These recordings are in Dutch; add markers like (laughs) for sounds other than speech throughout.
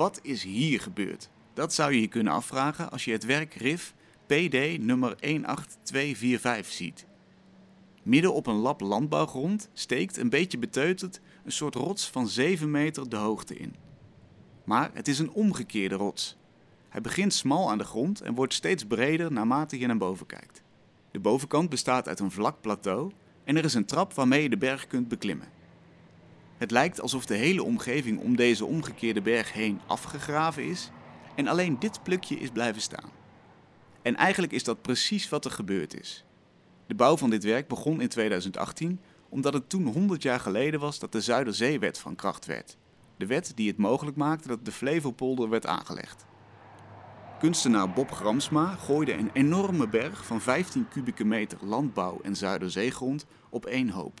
Wat is hier gebeurd? Dat zou je je kunnen afvragen als je het werk RIF PD nummer 18245 ziet. Midden op een lap landbouwgrond steekt, een beetje beteuterd, een soort rots van 7 meter de hoogte in. Maar het is een omgekeerde rots. Hij begint smal aan de grond en wordt steeds breder naarmate je naar boven kijkt. De bovenkant bestaat uit een vlak plateau en er is een trap waarmee je de berg kunt beklimmen. Het lijkt alsof de hele omgeving om deze omgekeerde berg heen afgegraven is en alleen dit plukje is blijven staan. En eigenlijk is dat precies wat er gebeurd is. De bouw van dit werk begon in 2018 omdat het toen 100 jaar geleden was dat de Zuiderzeewet van kracht werd. De wet die het mogelijk maakte dat de Flevopolder werd aangelegd. Kunstenaar Bob Gramsma gooide een enorme berg van 15 kubieke meter landbouw en Zuiderzeegrond op één hoop.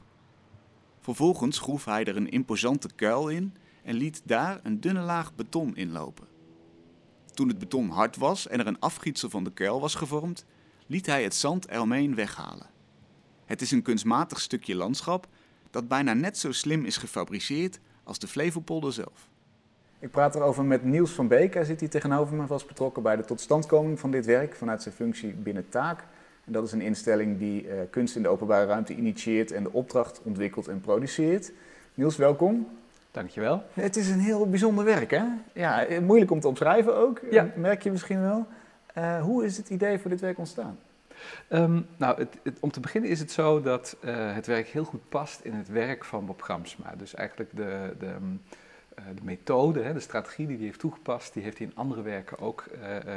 Vervolgens groef hij er een imposante kuil in en liet daar een dunne laag beton inlopen. Toen het beton hard was en er een afgietsel van de kuil was gevormd, liet hij het zand eromheen weghalen. Het is een kunstmatig stukje landschap dat bijna net zo slim is gefabriceerd als de Flevopolder zelf. Ik praat erover met Niels van Beek. Hij zit hier tegenover me, was betrokken bij de totstandkoming van dit werk vanuit zijn functie binnen Taak. Dat is een instelling die uh, kunst in de openbare ruimte initieert en de opdracht ontwikkelt en produceert. Niels, welkom. Dankjewel. Het is een heel bijzonder werk, hè? Ja, eh, moeilijk om te omschrijven ook, ja. merk je misschien wel. Uh, hoe is het idee voor dit werk ontstaan? Um, nou, het, het, om te beginnen is het zo dat uh, het werk heel goed past in het werk van Bob Gramsma. Dus eigenlijk de, de, uh, de methode, hè, de strategie die hij heeft toegepast, die heeft hij in andere werken ook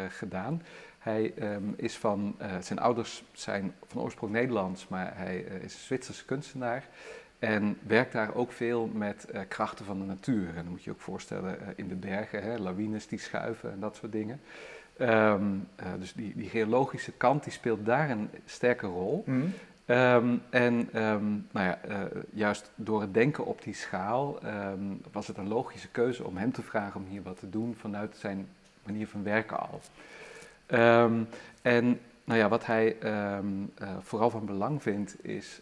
gedaan. Hij um, is van, zijn ouders zijn van oorsprong Nederlands, maar hij is een Zwitserse kunstenaar. En werkt daar ook veel met krachten van de natuur. En dan moet je je ook voorstellen in de bergen, hè, lawines die schuiven en dat soort dingen. Um, uh, dus die, die, geologische kant die speelt daar een sterke rol. Mm. Um, en nou ja, juist door het denken op die schaal was het een logische keuze om hem te vragen om hier wat te doen vanuit zijn manier van werken al. En nou ja, wat hij uh, vooral van belang vindt is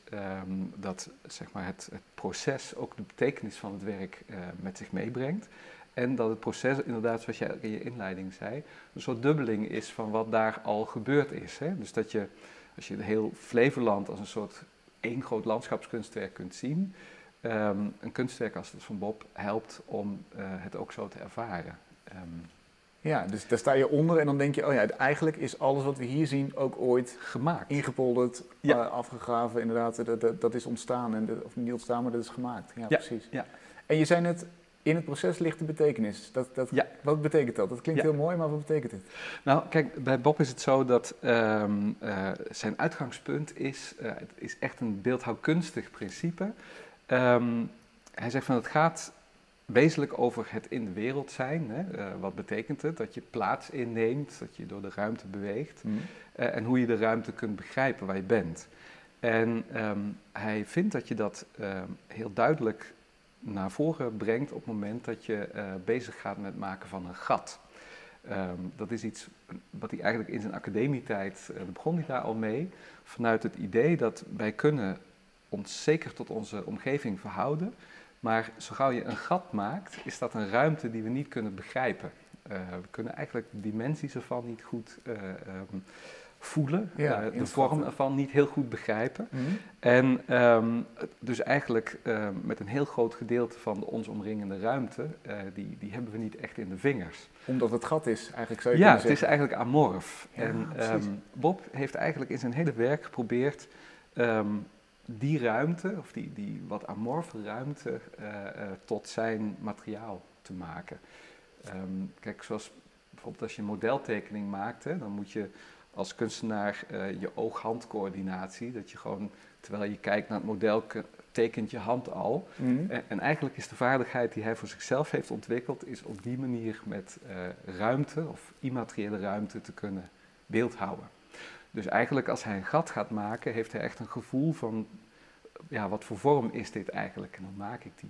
dat zeg maar, het, het, proces ook de betekenis van het werk uh, met zich meebrengt. En dat het proces, inderdaad, zoals jij in je inleiding zei, een soort dubbeling is van wat daar al gebeurd is. Hè? Dus dat je, als je heel Flevoland als een soort één groot landschapskunstwerk kunt zien, een kunstwerk als het van Bob helpt om uh, het ook zo te ervaren. Ja, dus daar sta je onder en dan denk je, oh ja, eigenlijk is alles wat we hier zien ook ooit gemaakt. Ingepolderd, ja. uh, afgegraven, inderdaad, dat, dat, dat, is ontstaan. En de, of niet ontstaan, maar dat is gemaakt. Ja, ja. precies. Ja. En je zei net, in het proces ligt de betekenis. Dat, dat, ja. Wat betekent dat? Dat klinkt heel mooi, maar wat betekent het? Nou, kijk, bij Bob is het zo dat um, uh, zijn uitgangspunt is, uh, het is echt een beeldhouwkunstig principe. Um, hij zegt van het gaat wezenlijk over het in de wereld zijn. Hè? Uh, wat betekent het? Dat je plaats inneemt, dat je door de ruimte beweegt mm. en hoe je de ruimte kunt begrijpen waar je bent. En um, hij vindt dat je dat heel duidelijk naar voren brengt op het moment dat je uh, bezig gaat met het maken van een gat. Um, dat is iets wat hij eigenlijk in zijn academietijd, uh, begon hij daar al mee, vanuit het idee dat wij kunnen ons zeker tot onze omgeving verhouden, maar zo gauw je een gat maakt, is dat een ruimte die we niet kunnen begrijpen. Uh, we kunnen eigenlijk de dimensies ervan niet goed um, voelen, ja, uh, de vorm ervan niet heel goed begrijpen. Mm -hmm. En um, dus eigenlijk uh, met een heel groot gedeelte van de ons omringende ruimte, die, die hebben we niet echt in de vingers. Omdat het gat is, eigenlijk zou je Ja, het is eigenlijk amorf. Ja, en um, Bob heeft eigenlijk in zijn hele werk geprobeerd die ruimte, of die, die wat amorfe ruimte, tot zijn materiaal te maken. kijk, zoals bijvoorbeeld als je een modeltekening maakt, hè, dan moet je als kunstenaar uh, je oog-handcoördinatie. Dat je gewoon, terwijl je kijkt naar het model, tekent je hand al. Mm. En, en, eigenlijk is de vaardigheid die hij voor zichzelf heeft ontwikkeld, is op die manier met ruimte of immateriële ruimte te kunnen beeldhouden. Dus eigenlijk als hij een gat gaat maken, heeft hij echt een gevoel van, ja, wat voor vorm is dit eigenlijk? En dan maak ik die.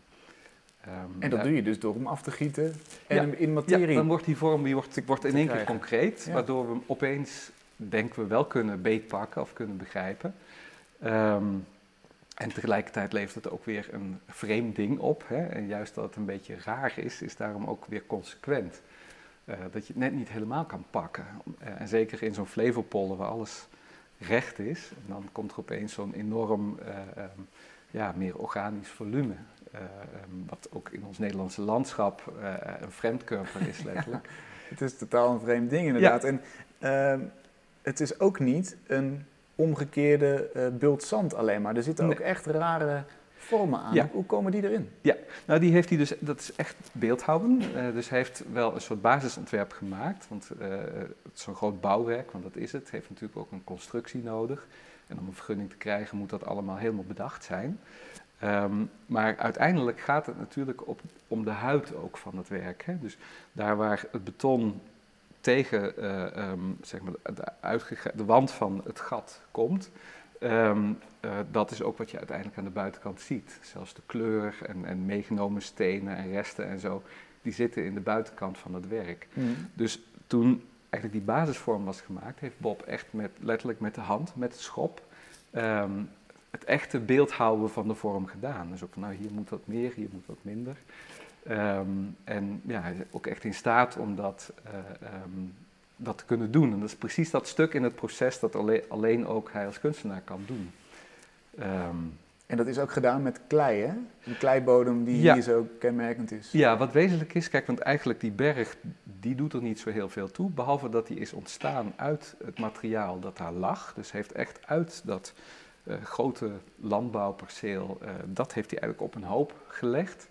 Um, en dat ja. doe je dus door hem af te gieten en ja, hem in materie. Ja, dan wordt die vorm die wordt, wordt in één keer concreet, waardoor we hem opeens denken we wel kunnen beetpakken of kunnen begrijpen. Um, En tegelijkertijd levert het ook weer een vreemd ding op. Hè? En juist dat het een beetje raar is, is daarom ook weer consequent. Uh, dat je het net niet helemaal kan pakken. Uh, en zeker in zo'n Flevopolder waar alles recht is, en dan komt er opeens zo'n enorm uh, um, ja, meer organisch volume. Um, wat ook in ons Nederlandse landschap een vreemdkörper is letterlijk. (laughs) ja, het is totaal een vreemd ding inderdaad. Ja. En ehm, het is ook niet een omgekeerde uh, bult zand alleen maar. Er zitten ook echt rare vormen aan. Ja. Hoe komen die erin? Ja, nou die heeft hij dus, dat is echt beeldhouden. Uh, dus hij heeft wel een soort basisontwerp gemaakt. Want uh, het is zo'n groot bouwwerk, want dat is het. heeft natuurlijk ook een constructie nodig. En om een vergunning te krijgen moet dat allemaal helemaal bedacht zijn. Um, maar uiteindelijk gaat het natuurlijk op, om de huid ook van het werk. Hè? Dus daar waar het beton tegen uh, um, zeg maar de, de, wand van het gat komt, um, uh, dat is ook wat je uiteindelijk aan de buitenkant ziet. Zelfs de kleur en, en meegenomen stenen en resten en zo, die zitten in de buitenkant van het werk. Mm. Dus toen eigenlijk die basisvorm was gemaakt, heeft Bob echt met, letterlijk met de hand, met het schop, um, het echte beeldhouden van de vorm gedaan. Dus ook van nou hier moet wat meer, hier moet wat minder. Um, en ja, hij is ook echt in staat om dat, uh, um, dat te kunnen doen. En dat is precies dat stuk in het proces dat alleen, alleen ook hij als kunstenaar kan doen. Um, en dat is ook gedaan met klei, hè? Een kleibodem die ja. hier zo kenmerkend is. Ja, wat wezenlijk is, kijk, want eigenlijk die berg, die doet er niet zo heel veel toe. Behalve dat die is ontstaan uit het materiaal dat daar lag. Dus heeft echt uit dat uh, grote landbouwperceel, uh, dat heeft hij eigenlijk op een hoop gelegd.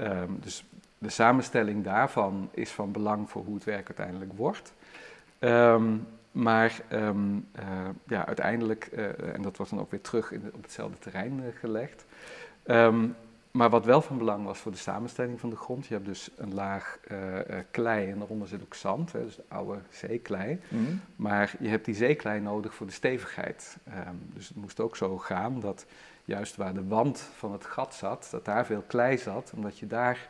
Um, dus de samenstelling daarvan is van belang voor hoe het werk uiteindelijk wordt. Um, maar um, uh, ja, uiteindelijk, uh, en dat wordt dan ook weer terug in, op hetzelfde terrein uh, gelegd. maar wat wel van belang was voor de samenstelling van de grond, je hebt dus een laag klei en daaronder zit ook zand, hè, dus de oude zeeklei. Mm. Maar je hebt die zeeklei nodig voor de stevigheid. dus het moest ook zo gaan dat juist waar de wand van het gat zat, dat daar veel klei zat, omdat je daar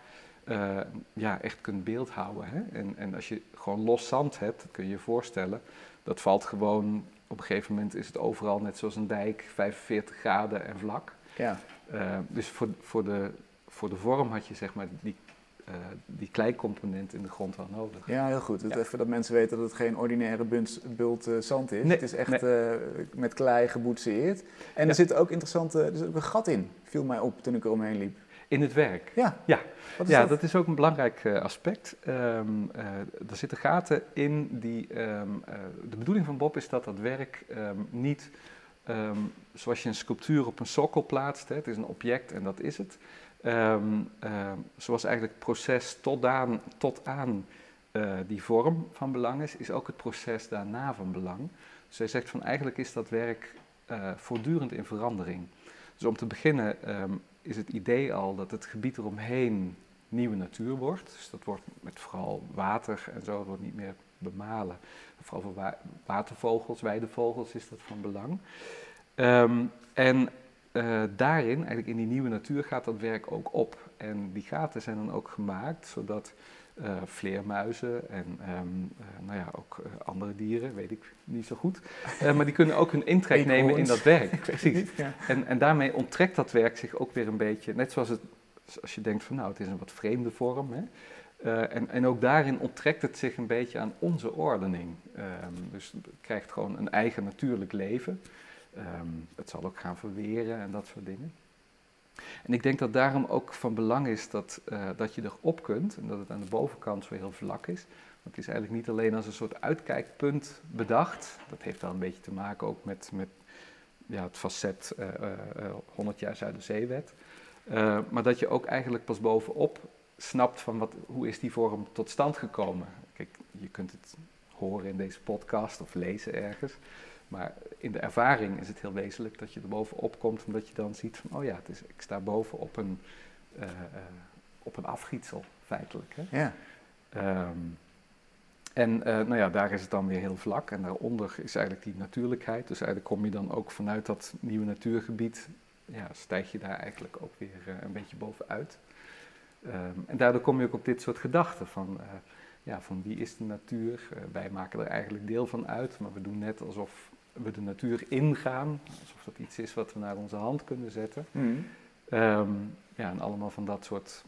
uh, ja, echt kunt beeldhouden. Hè? En, en als je gewoon los zand hebt, kun je je voorstellen, dat valt gewoon, op een gegeven moment is het overal net zoals een dijk, 45 graden en vlak. Ja. Uh, dus voor, voor, de, voor de vorm had je zeg maar die uh, die kleincomponent in de grond wel nodig. Ja, heel goed. Ja. Even dat mensen weten dat het geen ordinaire bult, bult uh, zand is. Nee, het is echt nee. met klei geboetseerd. En ja. er zit ook interessante, er zit ook een gat in, viel mij op toen ik er omheen liep. In het werk? Ja. Ja, ja dat? dat? is ook een belangrijk aspect. Um, er zitten gaten in die... Um, de bedoeling van Bob is dat dat werk um, niet... zoals je een sculptuur op een sokkel plaatst, hè, het is een object en dat is het... Uh, zoals eigenlijk het proces tot aan, tot aan uh, die vorm van belang is, is ook het proces daarna van belang. Dus hij zegt van eigenlijk is dat werk uh, voortdurend in verandering. Dus om te beginnen um, is het idee al dat het gebied eromheen nieuwe natuur wordt. Dus dat wordt met vooral water en zo, wordt niet meer bemalen. Vooral voor wa watervogels, weidevogels is dat van belang. Um, en uh, daarin, eigenlijk in die nieuwe natuur, gaat dat werk ook op. En die gaten zijn dan ook gemaakt zodat uh, vleermuizen en um, uh, nou ja, ook andere dieren, weet ik niet zo goed, maar die kunnen ook hun intrek nemen in dat werk. (laughs) Precies. Ja. En, en daarmee onttrekt dat werk zich ook weer een beetje, net zoals het, als je denkt van nou, het is een wat vreemde vorm. Hè? en, en ook daarin onttrekt het zich een beetje aan onze ordening. Um, dus het krijgt gewoon een eigen natuurlijk leven. Um, het zal ook gaan verweren en dat soort dingen. En ik denk dat daarom ook van belang is dat, uh, dat je erop kunt en dat het aan de bovenkant zo heel vlak is. Want het is eigenlijk niet alleen als een soort uitkijkpunt bedacht. Dat heeft wel een beetje te maken ook met, met ja, het facet uh, uh, 100 jaar Zuiderzeewet. Uh, maar dat je ook eigenlijk pas bovenop snapt van wat, hoe is die vorm tot stand gekomen. Kijk, je kunt het horen in deze podcast of lezen ergens. Maar in de ervaring is het heel wezenlijk dat je er bovenop komt, omdat je dan ziet van, oh ja, het is, ik sta boven op een, uh, uh, op een afgietsel, feitelijk. Hè? Ja. Um, en uh, nou ja, daar is het dan weer heel vlak en daaronder is eigenlijk die natuurlijkheid. Dus eigenlijk kom je dan ook vanuit dat nieuwe natuurgebied, ja, stijg je daar eigenlijk ook weer een beetje bovenuit. Um, en daardoor kom je ook op dit soort gedachten van, ja, van wie is de natuur? wij maken er eigenlijk deel van uit, maar we doen net alsof we de natuur ingaan, alsof dat iets is wat we naar onze hand kunnen zetten. Mm. Ehm, ja, en allemaal van dat soort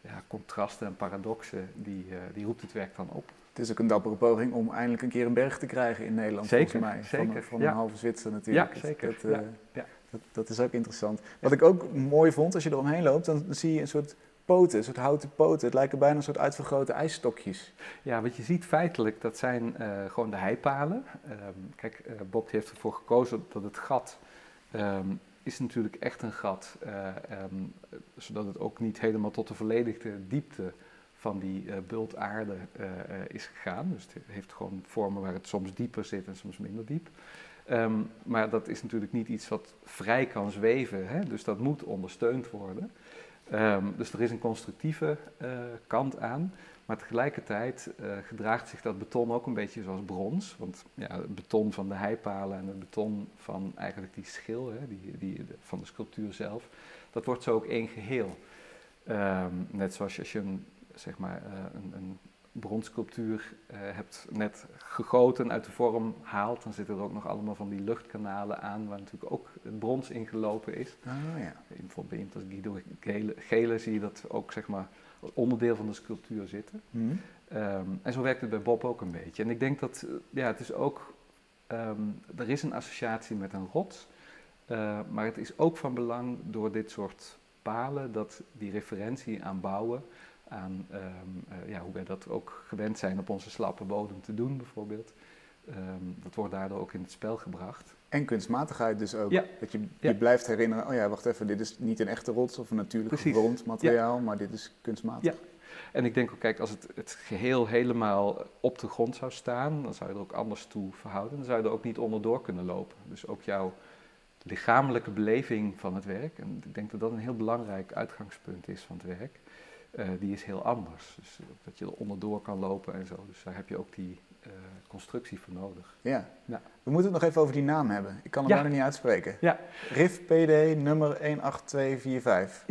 ja, contrasten en paradoxen, die, eh, die roept het werk dan op. Het is ook een dappere poging om eindelijk een keer een berg te krijgen in Nederland, Zeker, volgens mij. Van, zeker, van ja. een halve Zwitser natuurlijk. Ja, zeker, Dat, ja, eh, ja. Dat, dat is ook interessant. Wat ik ook mooi vond, als je eromheen loopt, dan zie je een soort poten, een soort houten poten. Het lijken bijna een soort uitvergrote ijsstokjes. Ja, wat je ziet feitelijk, dat zijn eh, gewoon de heipalen. Ehm, kijk, eh, Bob heeft ervoor gekozen dat het gat ehm, is natuurlijk echt een gat, ehm, zodat het ook niet helemaal tot de volledige diepte van die bult aarde is gegaan. Dus het heeft gewoon vormen waar het soms dieper zit en soms minder diep. Maar dat is natuurlijk niet iets wat vrij kan zweven, hè? dus dat moet ondersteund worden. Ehm, dus er is een constructieve eh, kant aan, maar tegelijkertijd eh, gedraagt zich dat beton ook een beetje zoals brons. Want ja, het beton van de heipalen en het beton van eigenlijk die schil, hè, die, die, van de sculptuur zelf, dat wordt zo ook één geheel. Ehm, net zoals als je een, zeg maar, eh, een, een bronsculptuur eh, hebt net gegoten uit de vorm haalt, dan zitten er ook nog allemaal van die luchtkanalen aan, waar natuurlijk ook het brons ingelopen is. Ah ja. In bijvoorbeeld bij Inter Guido Gele, Gele zie je dat ook zeg maar onderdeel van de sculptuur zitten. Hm. Ehm, en zo werkt het bij Bob ook een beetje. En ik denk dat, eh, ja, het is ook, ehm, er is een associatie met een rots, eh, maar het is ook van belang door dit soort palen dat die referentie aan bouwen, aan ehm, eh, ja, hoe wij dat ook gewend zijn op onze slappe bodem te doen bijvoorbeeld, ehm, dat wordt daardoor ook in het spel gebracht. En kunstmatigheid dus ook. Ja. Dat je, je Ja. blijft herinneren, oh ja, wacht even, dit is niet een echte rots of een natuurlijk Precies. gevormd materiaal, maar dit is kunstmatig. Ja. En ik denk ook, kijk, als het, het geheel helemaal op de grond zou staan, dan zou je er ook anders toe verhouden. Dan zou je er ook niet onderdoor kunnen lopen. Dus ook jouw lichamelijke beleving van het werk, en ik denk dat dat een heel belangrijk uitgangspunt is van het werk, eh, die is heel anders. Dus dat je er onderdoor kan lopen en zo. Dus daar heb je ook die eh, constructie voor nodig. Ja. Ja. We moeten het nog even over die naam hebben. Ik kan hem Ja. bijna niet uitspreken. Ja. RIF PD nummer 18245.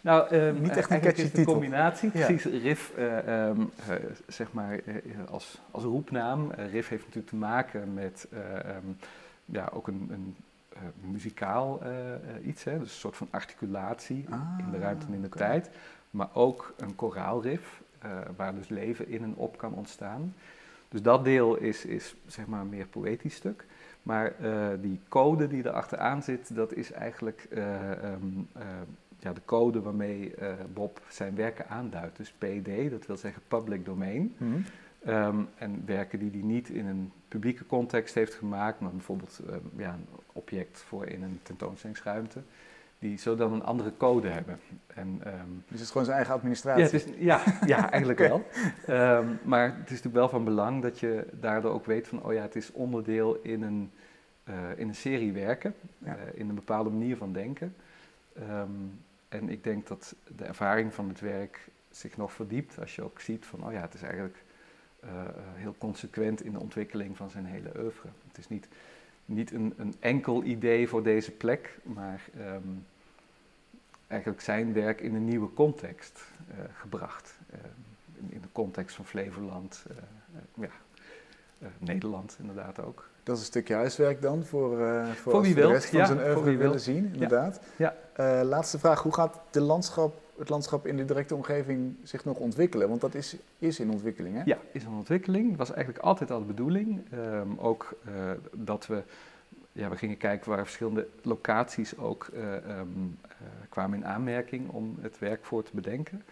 Nou, ehm, Niet echt een catchy titel. een combinatie. Ja. Precies, RIF, eh, ehm, eh, zeg maar, eh, als, als roepnaam. Eh, RIF heeft natuurlijk te maken met eh, ehm, ja, ook een, een eh, muzikaal eh, eh, iets, hè? dus een soort van articulatie Ah, in de ruimte en in de tijd. Maar ook een koraalrif, eh, waar dus leven in en op kan ontstaan. Dus dat deel is, is zeg maar een meer poëtisch stuk. Maar eh, die code die er achteraan zit, dat is eigenlijk eh, ehm, eh, ja, de code waarmee Bob zijn werken aanduidt. Dus PD, dat wil zeggen public domain. Hm. Ehm, en werken die hij niet in een publieke context heeft gemaakt, maar bijvoorbeeld ehm, ja, een object voor in een tentoonstellingsruimte, die zo dan een andere code hebben. En, ehm, Dus het is gewoon zijn eigen administratie. ja, het is, ja, ja, (laughs) eigenlijk wel. Ehm, maar het is natuurlijk wel van belang dat je daardoor ook weet van, oh ja, het is onderdeel in een, eh, in een serie werken, Ja. eh, in een bepaalde manier van denken. Ehm, en ik denk dat de ervaring van het werk zich nog verdiept als je ook ziet van, oh ja, het is eigenlijk eh, heel consequent in de ontwikkeling van zijn hele oeuvre. Het is niet, niet een, een enkel idee voor deze plek, maar eigenlijk zijn werk in een nieuwe context eh, gebracht. Eh, in, in de context van Flevoland, eh, ja, Nederland inderdaad ook. Dat is een stukje huiswerk dan voor, voor, Voor wie de rest van ja, zijn oeuvre wil. willen zien, inderdaad. Ja. Laatste vraag, hoe gaat de landschap, het landschap in de directe omgeving zich nog ontwikkelen? Want dat is, is in ontwikkeling, hè? Ja, is een ontwikkeling. Het was eigenlijk altijd al de bedoeling. Ehm, ook dat we, ja, we gingen kijken waar verschillende locaties ook eh, ehm, eh, kwamen in aanmerking om het werk voor te bedenken.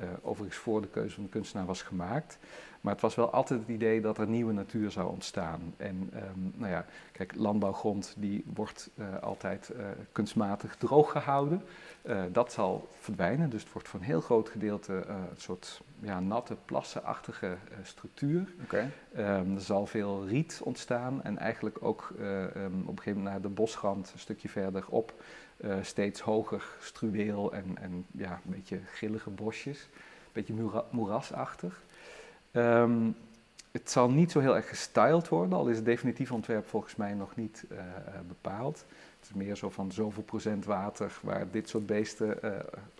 Eh, overigens voor de keuze van de kunstenaar was gemaakt. Maar het was wel altijd het idee dat er nieuwe natuur zou ontstaan. En ehm, nou ja, kijk, landbouwgrond die wordt eh, altijd eh, kunstmatig droog gehouden. Eh, dat zal verdwijnen, dus het wordt voor een heel groot gedeelte een soort ja, natte, plassenachtige structuur. Ehm, er zal veel riet ontstaan en eigenlijk ook eh, ehm, op een gegeven moment naar de bosrand, een stukje verderop, eh steeds hoger struweel en, en ja, een beetje grillige bosjes. Een beetje moera- moerasachtig. Ehm, het zal niet zo heel erg gestyled worden, al is het definitief ontwerp volgens mij nog niet eh, eh, bepaald. Het is meer zo van zoveel procent water waar dit soort beesten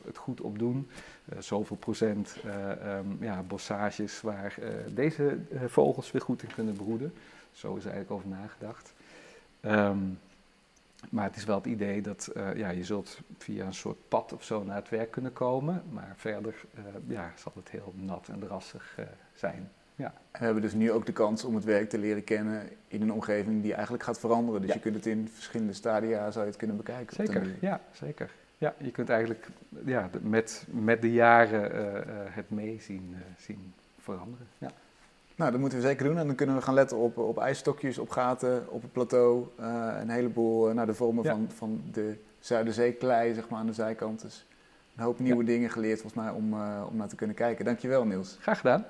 het goed op doen. Eh, zoveel procent eh, ehm, ja, bossages waar deze vogels weer goed in kunnen broeden. Zo is er eigenlijk over nagedacht. Ehm, maar het is wel het idee dat uh, ja, je zult via een soort pad of zo naar het werk kunnen komen. Maar verder uh, ja, zal het heel nat en drassig uh, zijn. Ja. En we hebben dus nu ook de kans om het werk te leren kennen in een omgeving die eigenlijk gaat veranderen. Dus Ja. je kunt het in verschillende stadia zou je het kunnen bekijken. Zeker, ja, zeker. Ja, je kunt eigenlijk ja, met, met de jaren eh, eh, het meezien eh, zien veranderen. Ja. Nou, dat moeten we zeker doen. En dan kunnen we gaan letten op, op ijsstokjes, op gaten, op het plateau. eh, een heleboel, eh, nou, de vormen Ja. van, van de Zuiderzeeklei, zeg maar, aan de zijkant. Dus een hoop nieuwe dingen geleerd, volgens mij, om, eh, om naar te kunnen kijken. Dankjewel, Niels. Graag gedaan.